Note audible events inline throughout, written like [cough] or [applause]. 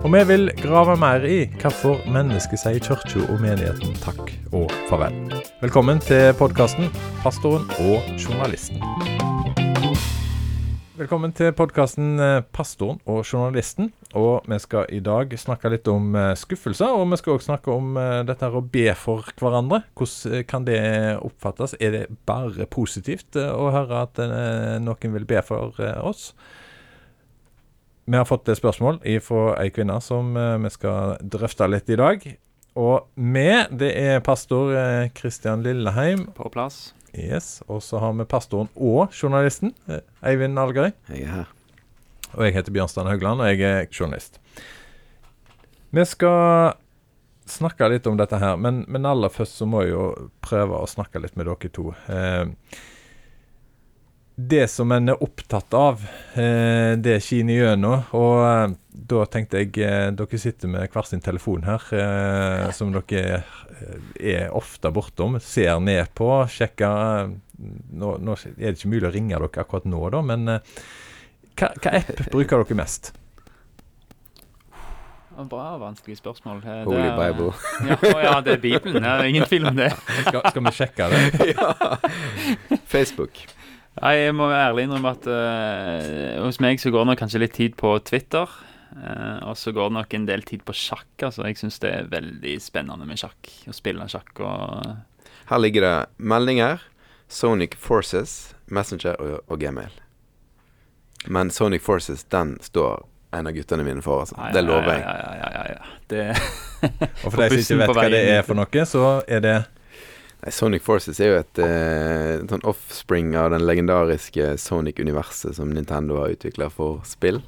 Og vi vil grave mer i hvorfor mennesket sier kirka og menigheten takk og farvel. Velkommen til podkasten 'Pastoren og journalisten'. Velkommen til podkasten 'Pastoren og journalisten'. Og vi skal i dag snakke litt om eh, skuffelser, og vi skal også snakke om eh, dette her å be for hverandre. Hvordan eh, kan det oppfattes? Er det bare positivt å høre at noen vil be for oss? Vi har fått et spørsmål fra ei kvinne som vi skal drøfte litt i dag. Og vi, det er pastor Kristian Lilleheim. På plass. Yes, Og så har vi pastoren og journalisten, Eivind Algerøy. Jeg er her. Og jeg heter Bjørnstein Haugland, og jeg er journalist. Vi skal snakke litt om dette her, men, men, aller først så må jeg jo prøve å snakke litt med dere to. Eh, det som en er opptatt av, eh, det skinner gjennom. Og eh, da tenkte jeg eh, Dere sitter med hver sin telefon her, eh, som dere er ofte bortom. Ser ned på, sjekker nå, nå, er det ikke mulig å ringe dere akkurat nå, da, men hva, hva app [laughs] bruker dere mest? Bra, vanskelig spørsmål. Det, Holy er, Bible. ja, ja, det er Bibelen. Det er ingen tvil om det. Skal, skal vi sjekke det? [laughs] ja. Facebook. Nei, Jeg må ærlig innrømme at uh, hos meg så går det nok kanskje litt tid på Twitter. Uh, og så går det nok en del tid på sjakk. altså Jeg syns det er veldig spennende med sjakk. Å spille sjakk og Her ligger det meldinger, Sonic Forces, Messenger og, og Gmail. Men Sonic Forces, den står en av guttene mine for. Altså. det lover jeg. Ja, ja, ja, ja, ja. Det og for de som ikke [laughs] vet hva det er for noe, så er det Sonic Forces er jo et eh, sånn offspring av den legendariske Sonic-universet som Nintendo har utvikla for spill.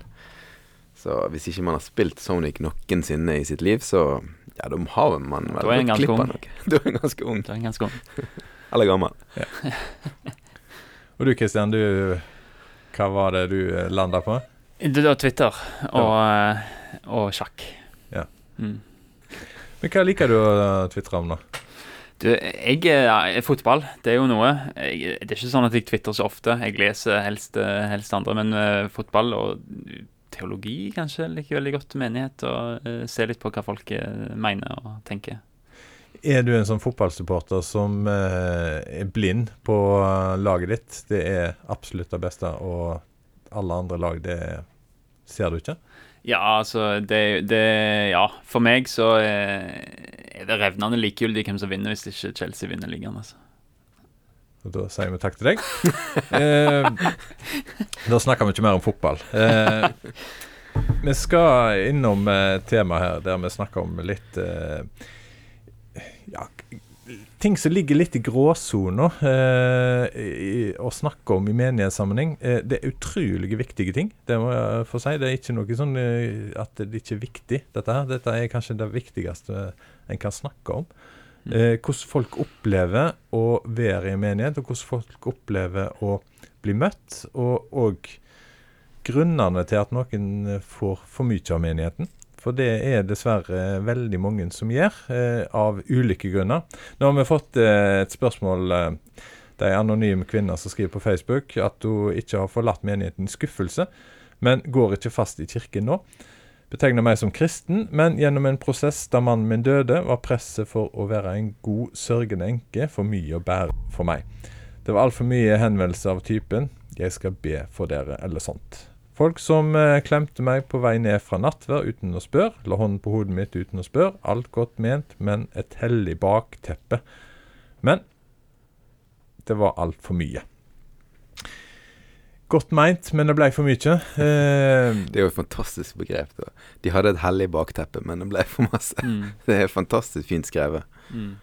Så hvis ikke man har spilt Sonic noensinne i sitt liv, så ja, da har man vel gått glipp av noe. [laughs] Da er en ganske ung. Da er en ganske ung. [laughs] Eller gammel. Ja. [laughs] Og du Kristian, du hva var det du eh, landa på? Det var Twitter og, ja. Eh, og sjakk. Ja. Mm. Men hva liker du å tvitre om, da? Du, jeg er fotball. Det er jo noe. Jeg, det er ikke sånn at jeg twitrer så ofte. Jeg leser helst, eh, helst andre, men uh, fotball og teologi kanskje liker veldig godt menighet. Og uh, ser litt på hva folk mener og tenker. Er du en sånn fotballsupporter som er blind på laget ditt? Det er absolutt det beste, og alle andre lag, det ser du ikke? Ja, altså det, det Ja, for meg så er det revnende likegyldig hvem som vinner, hvis ikke Chelsea vinner ligaen. Altså. Og da sier vi takk til deg. [laughs] eh, da snakker vi ikke mer om fotball. Eh, vi skal innom eh, tema her der vi snakker om litt eh, ja, ting som ligger litt i gråsona eh, å snakke om i menighetssammenheng. Eh, det er utrolig viktige ting. Det må jeg få si. Det er ikke noe sånn eh, at det ikke er viktig, dette her. Dette er kanskje det viktigste en kan snakke om. Mm. Eh, hvordan folk opplever å være i en menighet, og hvordan folk opplever å bli møtt. Og, og grunnene til at noen får for mye av menigheten. For det er dessverre veldig mange som gjør, eh, av ulike grunner. Nå har vi fått eh, et spørsmål eh, Det er en anonym kvinne som skriver på Facebook at hun ikke har forlatt menigheten i skuffelse, men går ikke fast i kirken nå. Betegner meg som kristen, men gjennom en prosess da mannen min døde, var presset for å være en god sørgende enke for mye å bære for meg. Det var altfor mye henvendelser av typen 'jeg skal be for dere' eller sånt. Folk som eh, klemte meg på vei ned fra nattverd uten å spørre, la hånden på hodet mitt uten å spørre. Alt godt ment, men et hellig bakteppe. Men det var altfor mye. Godt meint, men det ble for mye. Eh, det er jo et fantastisk begrep. da. De hadde et hellig bakteppe, men det ble for masse. Mm. [laughs] Det er fantastisk fint skrevet. Mm.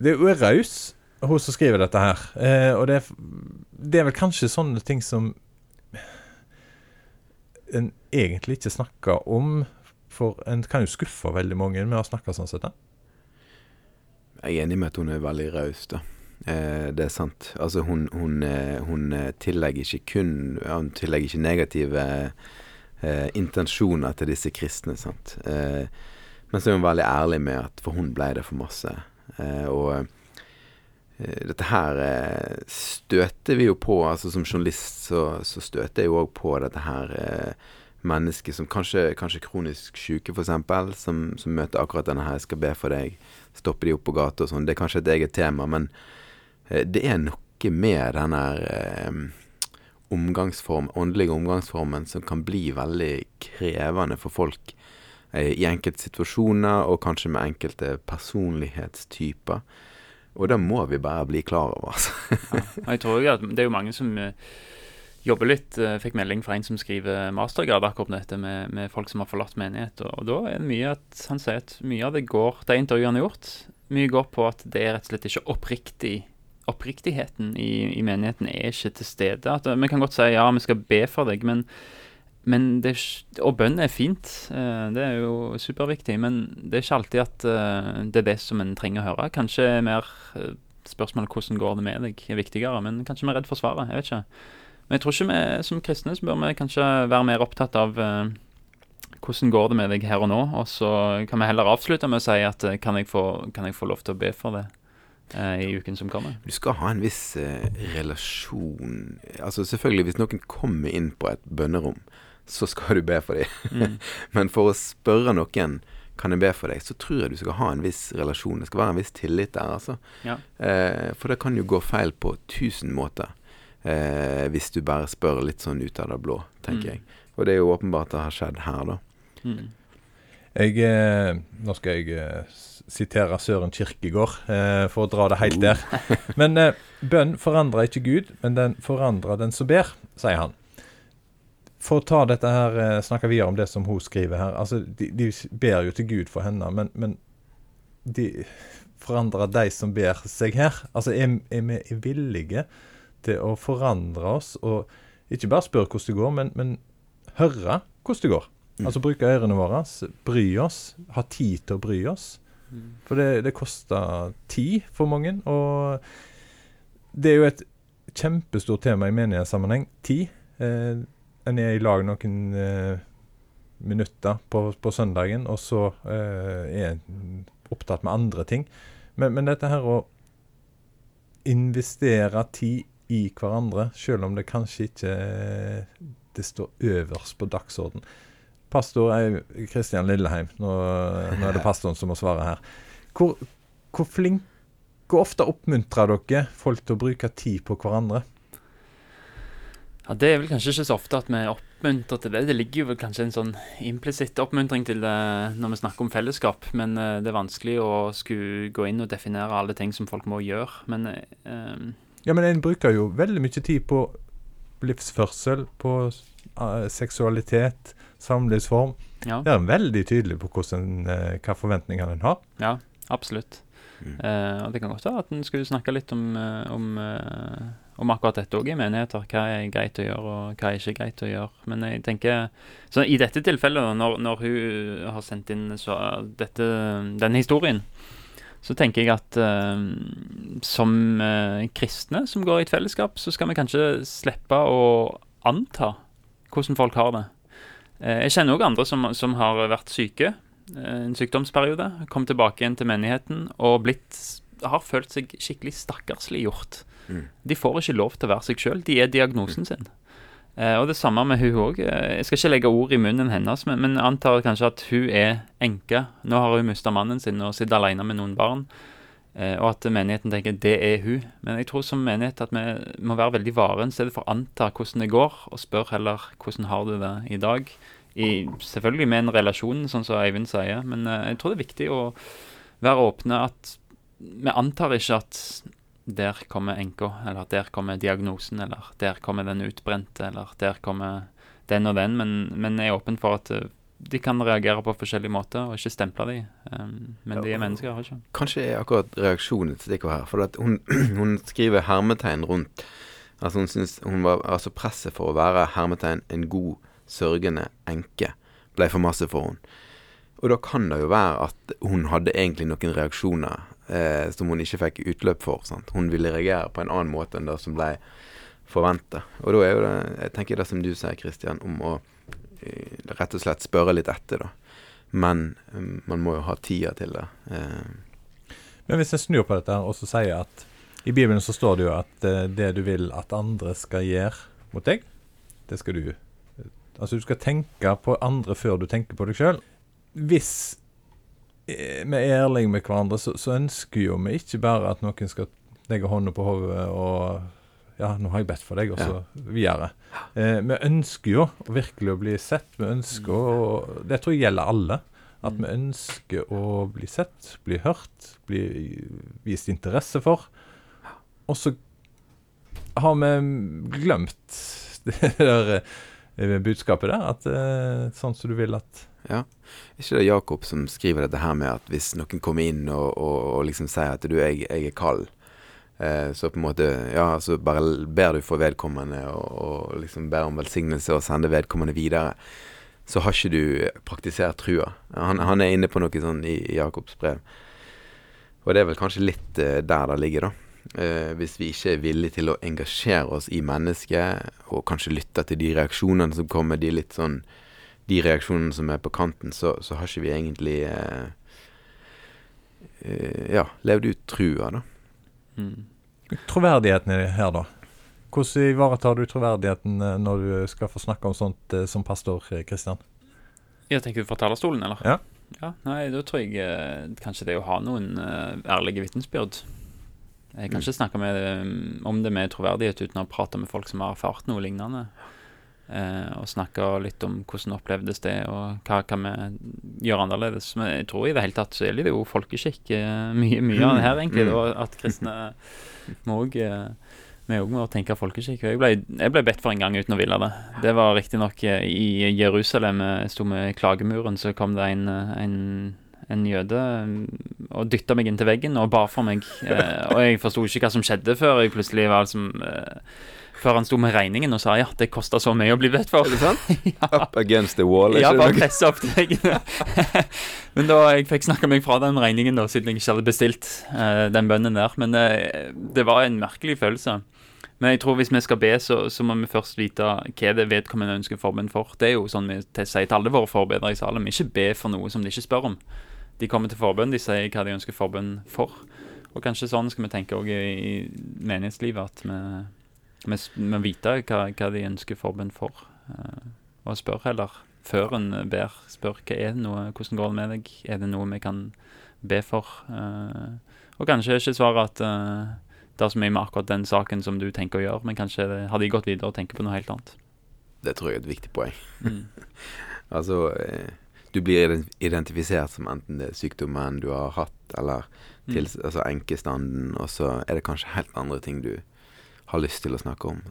Det er jo raus, hun som skriver dette her. Eh, og det er, det er vel kanskje sånne ting som en egentlig ikke snakker om. For en kan jo skuffe veldig mange med å snakke sånn sett. Jeg er enig med at hun er veldig raus, da. Eh, det er sant. Altså, hun, hun, eh, hun eh, tillegger ikke kun Hun tillegger ikke negative eh, intensjoner til disse kristne, sant. Eh, men så er hun veldig ærlig med at for hun ble det for masse. Eh, og dette her støter vi jo på. altså Som journalist så, så støter jeg jo òg på dette her mennesket som kanskje, kanskje kronisk syke, f.eks., som, som møter akkurat denne her 'jeg skal be for deg', stoppe de opp på gata og sånn. Det er kanskje et eget tema, men eh, det er noe med den her eh, omgangsform, åndelige omgangsformen som kan bli veldig krevende for folk eh, i enkelte situasjoner, og kanskje med enkelte personlighetstyper. Og det må vi bare bli klar over, altså. ja, jeg tror jo at det er jo mange som eh, jobber litt. Uh, fikk melding fra en som skriver mastergrad akkurat om dette med, med, folk som har forlatt menighet. Og, og, da er det mye at han sier at mye av det går De intervjuene har gjort, mye går på at det er rett og slett ikke oppriktig Oppriktigheten i, i menigheten er ikke til stede. At, vi kan godt si ja, vi skal be for deg, men det, og bønn er fint, uh, det er jo superviktig, men det er ikke alltid at uh, det er det som en trenger å høre. Kanskje mer uh, spørsmålet hvordan går det med deg er viktigere, men kanskje vi er redd for svaret. Jeg vet ikke. Men jeg tror ikke vi som kristne så bør vi kanskje være mer opptatt av hvordan går det med deg her og nå, og så kan vi heller avslutte med å si at kan, jeg få, kan, jeg få, lov til å be for det i uken som kommer? Du skal ha en viss relasjon Altså selvfølgelig, hvis noen kommer inn på et bønnerom, så skal du be for dem. Mm. [laughs] Men for å spørre noen kan jeg be for deg, så tror jeg du skal ha en viss relasjon. Det skal være en viss tillit der, altså. Ja. for det kan jo gå feil på tusen måter eh, hvis du bare spør litt sånn ut av det blå, tenker mm. jeg. Og det er jo åpenbart det har skjedd her, da. Mm. Jeg, eh, nå skal jeg eh, sitere Søren Kirkegård eh, for å dra det helt der. Men eh, bønn forandrer ikke Gud, men den forandrer den som ber, sier han. For å ta dette her, snakker snakke videre om det som hun skriver her. altså De, de ber jo til Gud for henne, men, men de forandrer de som ber seg her. Altså er, er vi villige til å forandre oss, og ikke bare spørre hvordan det går, men, men høre hvordan det går. Mm. Altså bruke ørene våre, bry oss, ha tid til å bry oss. Mm. For det, det koster tid for mange, og det er jo et kjempestort tema i menighetssammenheng. Tid. Eh, en er i lag noen eh, minutter på, på, søndagen, og så eh, er en opptatt med andre ting. Men, men dette her å investere tid i hverandre, selv om det kanskje ikke det står øverst på dagsorden. Pastor Kristian Lilleheim, nå, nå, er det [laughs] pastoren som må svare her. Hvor, hvor, flink, hvor ofte oppmuntrer dere folk til å bruke tid på hverandre? Ja, Det er vel kanskje ikke så ofte at vi oppmuntrer til det. Det ligger jo vel kanskje en sånn implisitt oppmuntring til det når vi snakker om fellesskap. Men uh, det er vanskelig å skulle gå inn og definere alle ting som folk må gjøre. Men uh, ja, men en bruker jo veldig mye tid på livsførsel, på uh, seksualitet, samlivsform. Ja. Det er en veldig tydelig på hvordan, uh, hva forventninger en har. Ja, absolutt. Mm. Uh, og det kan godt være at en skulle snakke litt om, om, om akkurat dette òg i menigheter. Hva er greit å gjøre, og hva er ikke greit å gjøre. Men jeg tenker Så i dette tilfellet, når, når hun har sendt inn så, dette, denne historien, så tenker jeg at uh, som uh, kristne som går i et fellesskap, så skal vi kanskje slippe å anta hvordan folk har det. Uh, jeg kjenner òg andre som, som, har vært syke en sykdomsperiode, kom tilbake igjen til menigheten og blitt, har følt seg skikkelig stakkarsliggjort. De får ikke lov til å være seg sjøl. De er diagnosen sin. Eh, og det samme med hun òg. Eh, jeg skal ikke legge ord i munnen hennes, men, men antar kanskje at hun er enke. Nå har hun mista mannen sin og sitter alene med noen barn. Eh, og at menigheten tenker det er hun. Men jeg tror som menighet at vi må være veldig vare i stedet for å anta hvordan det går, og spør heller hvordan har du det i dag. I, selvfølgelig med en relasjon, sånn som Eivind sier, men eh, jeg tror det er viktig å være åpne at vi antar ikke at der kommer enka, eller der kommer diagnosen, eller der kommer den utbrente, eller der kommer den og den, men, men jeg er åpen for at eh, de kan reagere på forskjellige måter, og ikke stemple de. Um, men ja, de er mennesker, ikke Kanskje er akkurat reaksjonen til Dikko her. For hun, [clears throat] hun, skriver hermetegn rundt Altså hun synes hun var, altså Presset for å være hermetegn en god, sørgende enke ble for masse for henne. Og da kan det jo være at hun hadde egentlig noen reaksjoner eh, som hun ikke fikk utløp for. Sant? Hun ville reagere på en annen måte enn det som ble forventa. Og da er jo det, jeg tenker det som du sier, Kristian, om å eh, rett og slett spørre litt etter, da. Men um, man må jo ha tida til det. Eh, Men hvis jeg snur på dette og så sier at i Bibelen så står det jo at eh, det du vil at andre skal gjøre mot deg, det skal du Altså du skal tenke på andre før du tenker på deg sjøl. Hvis eh, vi er ærlige med hverandre, så, så ønsker jo vi ikke bare at noen skal legge hånda på hodet og Ja, nå har jeg bedt for deg, og så videre. Eh, vi ønsker jo virkelig å bli sett. Vi ønsker å Det tror jeg gjelder alle. At vi ønsker å bli sett, bli hørt, bli vist interesse for. Og så har vi glemt [laughs] det der eh, budskapet der. At eh, sånn som du vil at Ja. ikke det Jakob som skriver dette her med at hvis noen kommer inn og, og, og liksom sier at du, jeg, jeg er kald, eh, så på en måte Ja, så bare ber du for vedkommende og, og liksom ber om velsignelse og sender vedkommende videre. Så har ikke du praktisert trua. Han, han er inne på noe sånn i, i Jakobs brev. Og det er vel kanskje litt eh, der det ligger, da. Eh, hvis vi ikke er villige til å engasjere oss i mennesket, og kanskje lytte til de reaksjonene som kommer, de litt sånn De reaksjonene som er på kanten, så, så har ikke vi egentlig eh, eh, Ja, levd ut trua, da. Mm. Troverdigheten er det her, da. Hvordan ivaretar du troverdigheten eh, når du skal få snakke om sånt eh, som pastor Kristian? Jeg tenker fra talerstolen, eller? Ja. Ja, Nei, da tror jeg eh, kanskje det å ha noen eh, ærlige vitnesbyrd. Jeg kan Mm. ikke snakke med, eh, om det med troverdighet uten å prate med folk som har erfart noe lignende. Eh, og snakke litt om hvordan opplevdes det, og hva kan vi gjøre annerledes. Men jeg tror i det hele tatt så gjelder det jo folkeskikk. Eh, mye, mye av det her, egentlig. Mm. Da, at kristne må òg vi òg må tenke folkeskikk. Jeg ble, jeg ble bedt for en gang uten å ville det. Det var riktignok i Jerusalem. Jeg sto med klagemuren, så kom det en, en, en jøde mm, og dytta meg inntil veggen og ba for meg. Eh, og jeg forsto ikke hva som skjedde før jeg plutselig var liksom eh, Før han sto med regningen og sa ja, det kosta så mye å bli bedt for. Er det sant? [laughs] ja. Up against the wall. Ja, bare presse opp til deg. [laughs] Men da jeg fikk snakka meg fra den regningen, da, siden jeg ikke hadde bestilt uh, den bønnen der. Men uh, det var en merkelig følelse. Men jeg tror hvis vi skal be, så, så må vi først vite hva det vedkommende ønsker forbønn for. Det er jo sånn vi sier til alle våre forbedere i salen. Ikke be for noe som de ikke spør om. De kommer til forbønn, de sier hva de ønsker forbønn for. Og kanskje sånn skal vi tenke òg i, i menighetslivet, at vi, vi, vite hva, hva de ønsker forbund for. eh, og spør heller før en ber. Spør hva er det noe, hvordan går det med deg? Er det noe vi kan be for? Eh, og kanskje ikke svare at eh, det er så mye med akkurat den saken som du tenker å gjøre, men kanskje har de gått videre og tenker på noe helt annet. Det tror jeg er et viktig poeng. Mm. [laughs] Altså, du blir identifisert som enten det er sykdommen du har hatt, eller til, Mm. altså enkestanden, og så er det kanskje helt andre ting du har lyst til å snakke om.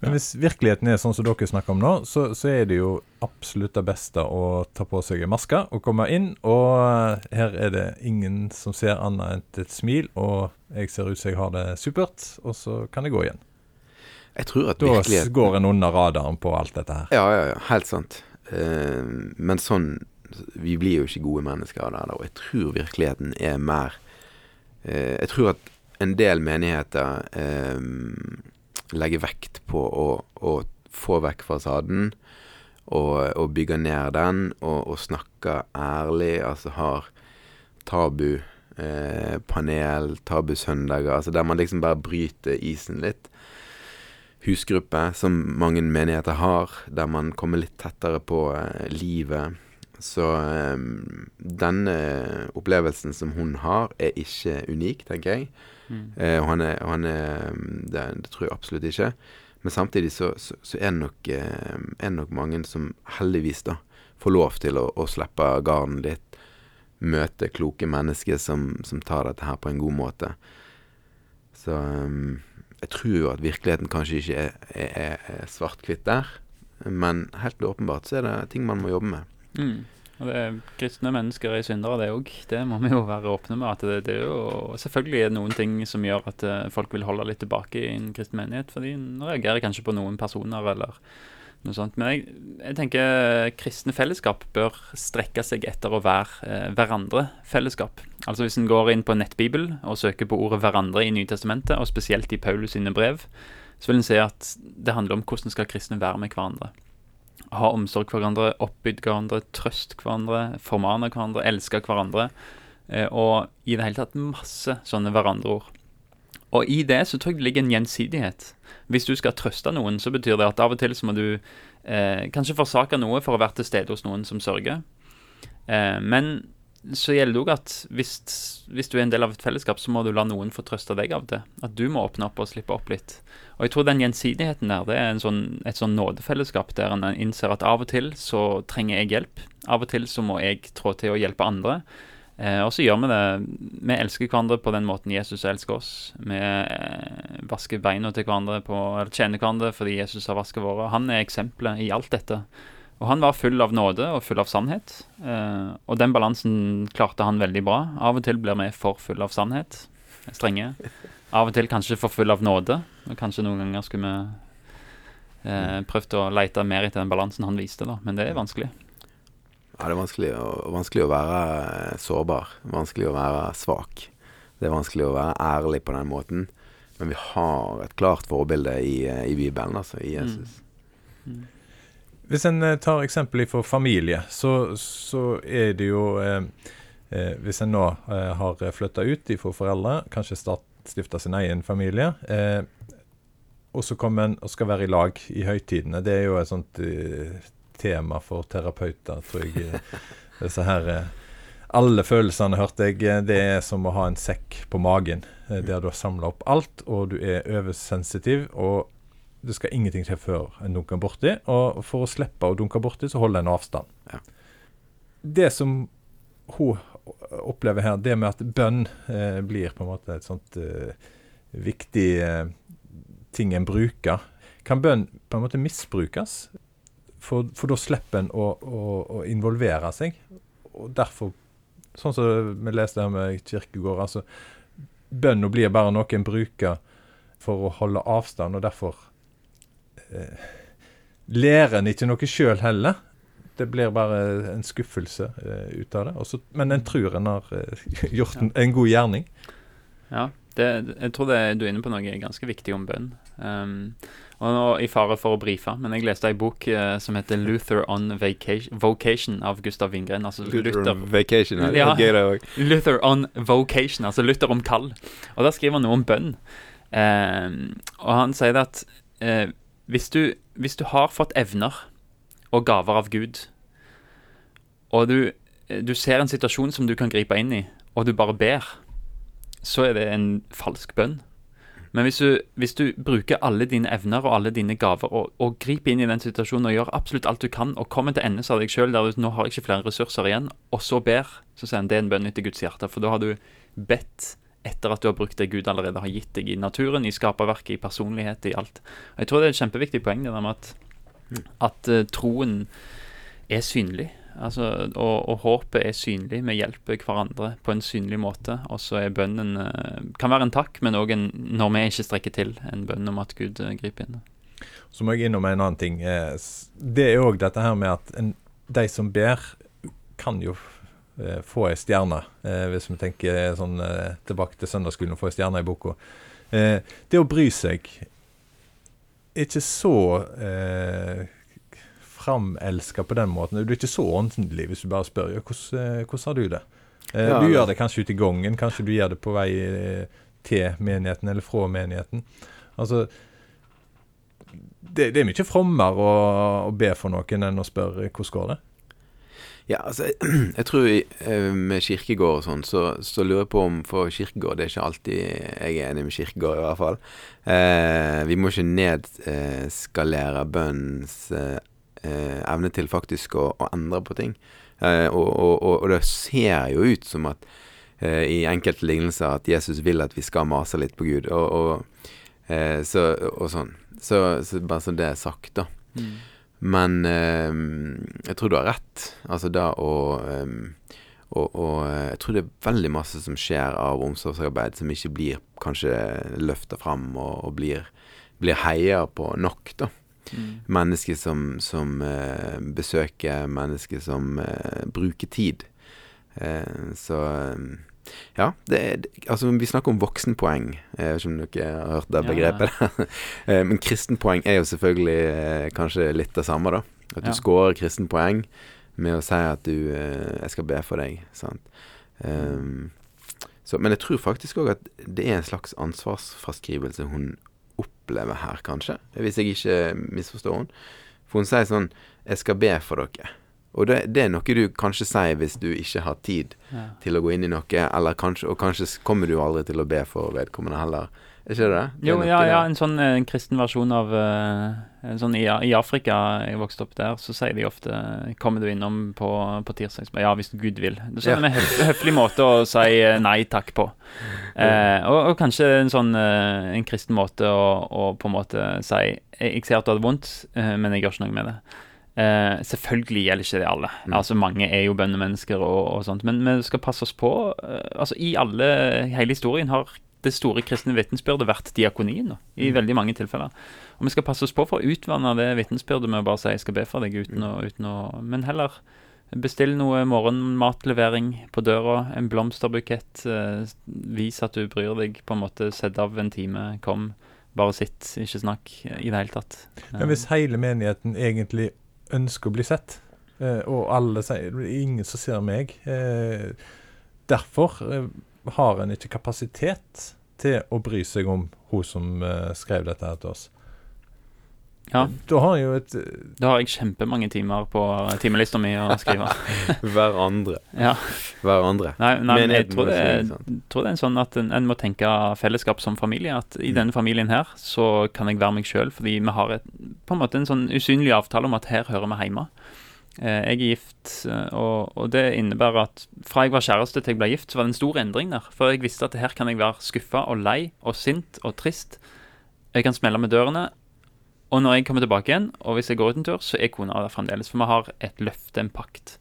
Men hvis virkeligheten er sånn som dere snakker om nå, så, så er det jo absolutt det beste å ta på seg en maske og komme inn. Og her er det ingen som ser annet enn et smil, og jeg ser ut som jeg har det supert, og så kan jeg gå igjen. Jeg tror at virkeligheten... Da går en under radaren på alt dette her. Ja, ja, ja, helt sant. Uh, men sånn Vi blir jo ikke gode mennesker av det. Og jeg tror virkeligheten er mer uh, Jeg tror at en del menigheter eh, legger vekt på å, å få vekk fasaden og, og bygge ned den, og, og snakke ærlig. Altså har tabu eh, panel, tabusøndager, altså der man liksom bare bryter isen litt husgruppe, som mange menigheter har, der man kommer litt tettere på eh, livet. Så um, denne opplevelsen som hun har, er ikke unik, tenker jeg. Mm. Uh, og han er, og han er det, det tror jeg absolutt ikke. Men samtidig så, så, så er, det nok, uh, er det nok mange som heldigvis da får lov til å, å slippe garden litt. Møte kloke mennesker som, som tar dette her på en god måte. Så um, jeg tror jo at virkeligheten kanskje ikke er, er, er svart-hvitt der. Men helt åpenbart så er det ting man må jobbe med. Mm. Og det er Kristne mennesker er syndere, det òg. Det må vi jo være åpne med. at det, det er jo Selvfølgelig er det noen ting som gjør at eh, folk vil holde litt tilbake i en kristen menighet. For de reagerer kanskje på noen personer eller Noe sånt. Men jeg, jeg tenker kristne fellesskap bør strekke seg etter å være eh, hverandre-fellesskap. Altså Hvis en går inn på nettbibel og søker på ordet 'hverandre' i Nytestamentet, og spesielt i Paulus sine brev, så vil en se at det handler om hvordan skal kristne være med hverandre. Ha omsorg for hverandre, oppbygd hverandre, trøst hverandre, formane hverandre, elske hverandre. Eh, og i det hele tatt masse sånne hverandreord. Og i det så tror jeg det ligger en gjensidighet. Hvis du skal trøste noen, så betyr det at av og til så må du eh, kanskje forsake noe for å være til stede hos noen som sørger. Eh, men så gjelder det òg at hvis, hvis, du er en del av et fellesskap, så må du la noen få trøste deg av det. At du må åpne opp og slippe opp litt. Og jeg tror den gjensidigheten der, det er sånn, et sånn nådefellesskap der en innser at av og til så trenger jeg hjelp. Av og til så må jeg trå til å hjelpe andre. Eh, og så gjør vi det. Vi elsker hverandre på den måten Jesus elsker oss. Vi eh, vasker beina til hverandre, på, eller tjener hverandre fordi Jesus har vasket våre. Han er eksempelet i alt dette. Og han var full av nåde og full av sannhet. Eh, og den balansen klarte han veldig bra. Av og til blir vi for full av sannhet. Strenge. Av og til kanskje for full av nåde. Og kanskje noen ganger skulle vi eh, prøvd å lete mer etter den balansen han viste, da. Men det er vanskelig. Ja, det er vanskelig å, vanskelig å være eh, sårbar. Vanskelig å være svak. Det er vanskelig å være ærlig på den måten. Men vi har et klart forbilde i, eh, i Bibelen, altså. I Jesus. Mm. Mm. Hvis en eh, tar eksempel for familie, så, så, er det jo eh, Hvis en nå eh, har flytta ut fra foreldre, kanskje stifta sin egen familie, eh, og så kommer en og skal være i lag i høytidene. Det er jo et sånt tema for terapeuter, tror jeg. [laughs] Disse her eh, Alle følelsene, hørte jeg, eh, det er som å ha en sekk på magen. Eh, der du har samla opp alt, og du er oversensitiv. og det skal ingenting til før en dunker borti. Og for å slippe å dunke borti, så holder en avstand. Ja. Det som hun opplever her, det med at bønn eh, blir på en måte et sånt eh, viktig eh, ting en bruker. Kan bønn på en måte misbrukes? For, for da slipper en å, å, å, involvere seg. Og derfor, sånn som vi leste her med kirkegård, altså Bønna blir bare noe en bruker for å holde avstand, og derfor lærer en ikke noe sjøl heller. Det blir bare en skuffelse eh, ut av det. Også, men en tror en har eh, [laughs] gjort en, en, god gjerning. Ja, det, jeg tror det, du er inne på noe ganske viktig om bønn. Um, og nå i fare for å brife, men jeg leste ei bok uh, som heter 'Luther on Vacation', Vocation av Gustav Wingren. Altså Luther, Luther on Vacation, ja, Luther on Vocation, altså Luther om kall. Og der skriver han noe om bønn. Um, og han sier at uh, hvis, du, hvis, du, har fått evner og gaver av Gud, og du, du ser en situasjon som du kan gripe inn i, og du bare ber, så er det en falsk bønn. Men hvis du, hvis du, bruker alle dine evner og alle dine gaver og, og, griper inn i den situasjonen og gjør absolutt alt du kan, og kommer til ende av deg sjøl der du nå har ikke flere ressurser igjen, og så ber, så sier han det er en bønn etter Guds hjerte. For da har du bedt etter at du har brukt det Gud allerede har gitt deg i naturen, i skaperverket, i personlighet, i alt. Og Jeg tror det er et kjempeviktig poeng det der med at, mm. at uh, troen er synlig. Altså, og, og, håpet er synlig. Vi hjelper hverandre på en synlig måte. Og så er bønnen eh, Kan være en takk, men òg når vi ikke strekker til, en bønn om at Gud eh, griper inn. Så må jeg innom en annen ting. Det er òg dette her med at en, de som ber, kan jo få ei stjerne. Hvis vi tenker sånn tilbake til søndagsskolen og få ei stjerne i boka. Det å bry seg er ikke så eh, framelska på den måten. Du er ikke så åndelig hvis du bare spør ja, hvordan, eh, hvordan har du det. Eh, du gjør det kanskje ute i gangen, kanskje du gjør det på vei eh, til menigheten eller fra menigheten. Altså det, det er mye frommere å, å, be for noen enn å spørre hvordan går det. Ja, altså, [clears throat] jeg tror med kirkegård og sånn, så, så, lurer jeg på om For kirkegård det er ikke alltid jeg er enig med kirkegård, i hvert fall. Eh, vi må ikke nedskalere bønnens eh, eh, evne til faktisk å, å endre på ting. Eh, og, og, og, det ser jo ut som at eh, i enkelte lignelser at Jesus vil at vi skal mase litt på Gud, og, eh, så, sånn. Så, så, bare så det er sagt, da. Mm. Men eh, jeg tror du har rett. Altså da å og, og, jeg tror det er veldig masse som skjer av omsorgsarbeid som ikke blir kanskje løfta fram og, og blir, blir heia på nok, da. Mm. Mennesker som, som eh, besøker, mennesker som eh, bruker tid. Eh, så eh, ja, det, altså vi snakker om voksenpoeng. Jeg vet ikke om dere har hørt det Ja, begrepet. [laughs] Eh, Men kristenpoeng er jo selvfølgelig eh, kanskje litt det samme, da. At du Ja. scorer kristenpoeng med å si at du eh, 'Jeg skal be for deg'. Sant? Um, så, men jeg tror faktisk òg at det er en slags ansvarsfraskrivelse hun opplever her, kanskje. Hvis jeg ikke misforstår henne. For hun sier sånn 'Jeg skal be for dere'. Og det, det er noe du kanskje sier hvis du ikke har tid Ja. til å gå inn i noe, eller kanskje, og kanskje kommer du aldri til å be for vedkommende heller. Er ikke det det? det? Jo, ja, ja, en sånn eh, en kristen versjon av eh, en sånn i, I Afrika, jeg vokste opp der, så sier de ofte 'Kommer du innom på, på tirsdag?' Ja, hvis Gud vil. Det er sånn en høf, høflig måte å si eh, nei takk på. Eh, og, og kanskje en sånn en kristen måte å, å på en måte si 'Jeg, ser at du hadde vondt, eh, men jeg gjør ikke noe med det'. Eh, selvfølgelig gjelder ikke det alle. Mm. Altså Mange er jo bøndemennesker, og, og sånt, men vi skal passe oss på. eh, altså I alle, hele historien har det store kristne vitnesbyrdet vært diakonien, da, i Mm. veldig mange tilfeller. Og vi skal passe oss på for å utvanne det vitnesbyrdet med å bare si 'jeg skal be for deg', uten å, uten å Men heller bestill noe morgenmatlevering på døra, en blomsterbukett, eh, vis at du bryr deg, på en måte sett av en time, kom. Bare sitt, ikke snakk i det hele tatt. Men hvis hele menigheten egentlig ønsker å bli sett, eh, og alle sier det er ingen som ser meg eh, Derfor eh, har en ikke kapasitet til å bry seg om hun som skrev dette her til oss. Ja, Da har jeg jo et da har jeg kjempemange timer på timelista mi å skrive. [laughs] Hverandre. Ja. Hverandre. Nei, nei men jeg tror det, er, tror det er en sånn at en, en må tenke fellesskap som familie. At i Mm. denne familien her så kan jeg være meg sjøl, fordi vi har et, på en måte en sånn usynlig avtale om at her hører vi hjemme. Eh, jeg er gift, eh, og, og det innebærer at fra jeg var kjæreste til jeg ble gift, så var det en stor endring der. For jeg visste at her kan jeg være skuffa og lei og sint og trist. Jeg kan smelle med dørene. Og når jeg kommer tilbake igjen, og hvis jeg går ut en tur, så er kona der fremdeles. For vi har et løfte, en pakt.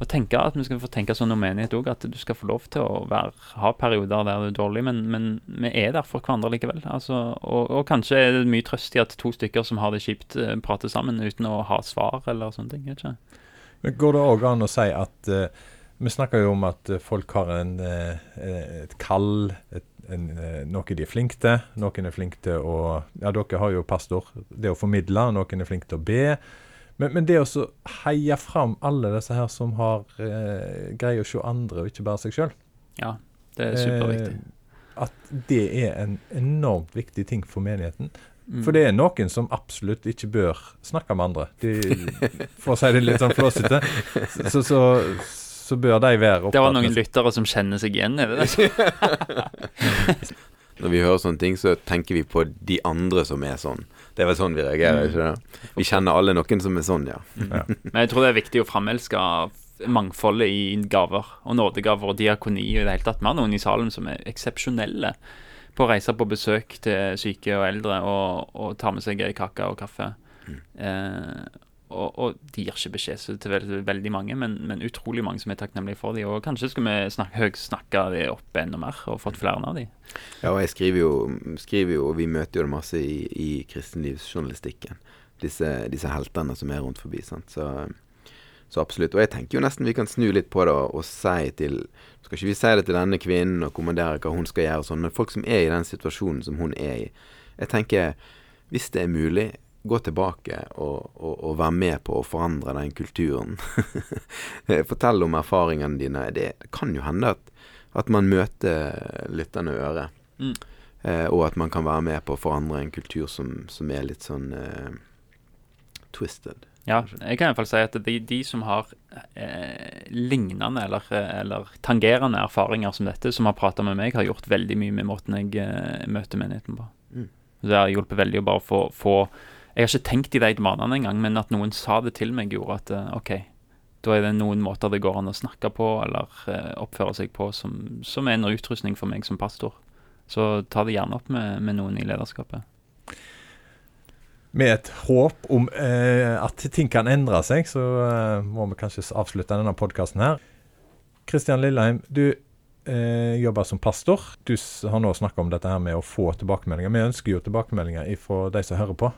Og tenke at vi skal få tenke sånn om menighet òg, at du skal få lov til å være, ha perioder der du er dårlig, men, men vi er der for hverandre likevel. Altså, og, og kanskje er det mye trøst i at to stykker som har det kjipt, eh, prater sammen uten å ha svar eller sånne ting. Ikke? Men Går det òg an å si at uh, Vi snakker jo om at folk har en, uh, et kall, et, en, eh, noe de er flinke til. Noen er flinke til å Ja, dere har jo pastor. Det å formidle. Noen er flinke til å be. Men, men det å heie fram alle disse her som har eh, greier å se andre, og ikke bare seg sjøl. Ja, det er superviktig. at det er en enormt viktig ting for menigheten. Mm. For det er noen som absolutt ikke bør snakke med andre. De, for å si det litt sånn flåsete, [laughs] så, så, så bør de være Det var noen lyttere som kjenner seg igjen i det. [laughs] Når vi hører sånne ting, så tenker vi på de andre som er sånn. Det er vel sånn vi reagerer, Mm. ikke det? Vi kjenner alle noen som er sånn, ja. Ja. Men jeg tror det er viktig å framelske mangfoldet i gaver, og nådegaver og diakoni og i det hele tatt. Vi har noen i salen som er eksepsjonelle på å reise på besøk til syke og eldre og, og ta med seg gøy kake og kaffe. Eh, og, og de gir ikke beskjed til veldig, veldig mange, men, men utrolig mange som er takknemlige for dem. Og kanskje skulle vi snakke, snakke det opp enda mer og fått flere av dem. Ja, og jeg skriver jo, skriver jo og vi møter jo det masse i, i kristenlivsjournalistikken. Disse, disse heltene som er rundt forbi. sant? Så, så absolutt. Og jeg tenker jo nesten vi kan snu litt på det og, og si til Skal ikke vi si det til denne kvinnen og kommandere hva hun skal gjøre og sånn, men folk som er i den situasjonen som hun er i. Jeg tenker, hvis det er mulig, gå tilbake og, og, og være med på å forandre den kulturen. [laughs] Fortell om erfaringene dine. Det kan jo hende at, at man møter lyttende øre. Mm. Eh, og at man kan være med på å forandre en kultur som, som er litt sånn eh, twisted. Ja, jeg kan i hvert fall si at de, de som har eh, lignende eller, eller tangerende erfaringer som dette, som har prata med meg, har gjort veldig mye med måten jeg eh, møter menigheten på. Mm. Det har hjulpet veldig å bare få, få Jeg har ikke tenkt i de banene engang, men at noen sa det til meg, gjorde at eh, OK, da er det noen måter det går an å snakke på eller eh, oppføre seg på som, som er en utrustning for meg som pastor. Så ta det gjerne opp med, med noen i lederskapet. Med et håp om eh, at ting kan endre seg, så eh, må vi kanskje avslutte denne podkasten her. Kristian Lilleheim, du eh, jobber som pastor. Du har nå snakka om dette her med å få tilbakemeldinger. Vi ønsker jo tilbakemeldinger fra de som hører på.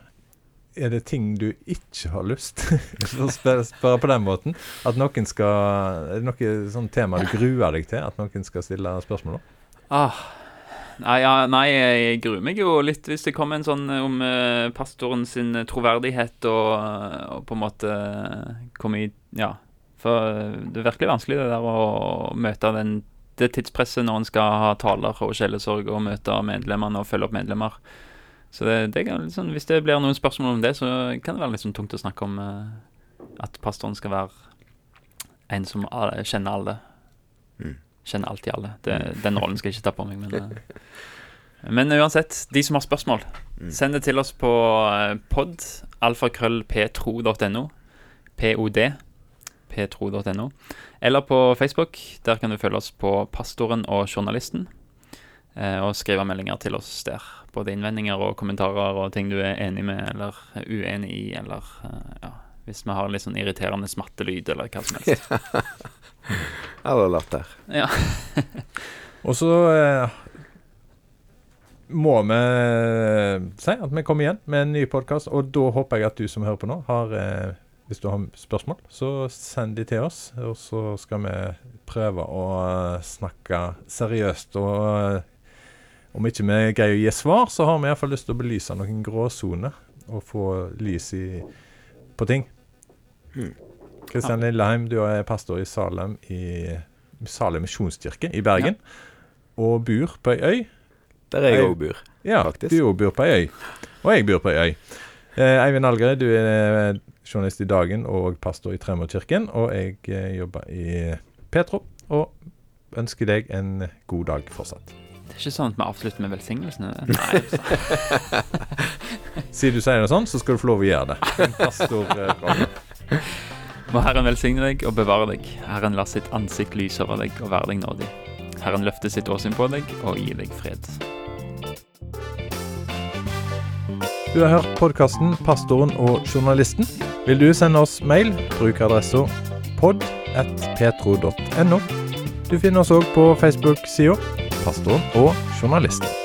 Er det ting du ikke har lyst til [laughs] å spørre, på den måten. At noen skal Er det noe sånn tema du gruer deg til? At noen skal stille spørsmål om? Ah. Nei, ja, nei, jeg gruer meg jo litt hvis det kommer en sånn eh, om uh, pastoren sin troverdighet og, og på en måte komme i Ja. For det er virkelig vanskelig det der å møte den, det tidspresset når en skal ha taler og sjelesorg og møte medlemmene og følge opp medlemmer. Så det, det kan, liksom, hvis det blir noen spørsmål om det, så kan det være litt sånn tungt å snakke om uh, at pastoren skal være en som alle, kjenner alle. Mm. Kjenner alltid alle. Det, den rollen skal jeg ikke ta på meg, men uh, [laughs] Men uansett, de som har spørsmål, Mm. send det til oss på uh, pod, alfakrøllptro.no. POD, ptro.no. Eller på Facebook. Der kan du følge oss på Pastoren og Journalisten. Eh, og skrive meldinger til oss der. Både innvendinger og kommentarer og ting du er enig med eller er uenig i, eller eh, ja, hvis vi har litt sånn irriterende smattelyd eller hva som helst. [laughs] Eller latter. Ja. [laughs] Og så eh, må vi si at vi kommer igjen med en ny podkast. Og da håper jeg at du som hører på nå, har eh, Hvis du har spørsmål, så send de til oss. Og så skal vi prøve å eh, snakke seriøst. Og om ikke vi greier å gi svar, så har vi iallfall lyst til å belyse noen gråsoner. Og få lys i, på ting. Kristian Kristian Lilleheim, du er pastor i Salem i Salem misjonskirke i Bergen. Og bor på ei øy. Der jeg òg bor. Ja, Faktisk. du bor på ei øy. Og jeg bor på ei øy. Eh, Eivind Algerøy, du er journalist i Dagen og pastor i Tremorkirken. Og jeg eh, jobber i Petro. Og ønsker deg en god dag fortsatt. Det er ikke sånn at vi avslutter med velsignelsene. Nei, [laughs] Siden du sier noe sånn, så skal du få lov å gjøre det. Pastor eh, Må Herren velsigne deg og bevare deg. Herren lar sitt ansikt lyse over deg og være deg nådig. Herren løfte sitt åsyn på deg og gi deg fred. Du har hørt podkasten 'Pastoren og journalisten'. Vil du sende oss mail, bruk adressa pod.petro.no. Du finner oss òg på Facebook-sida 'Pastoren og journalisten'.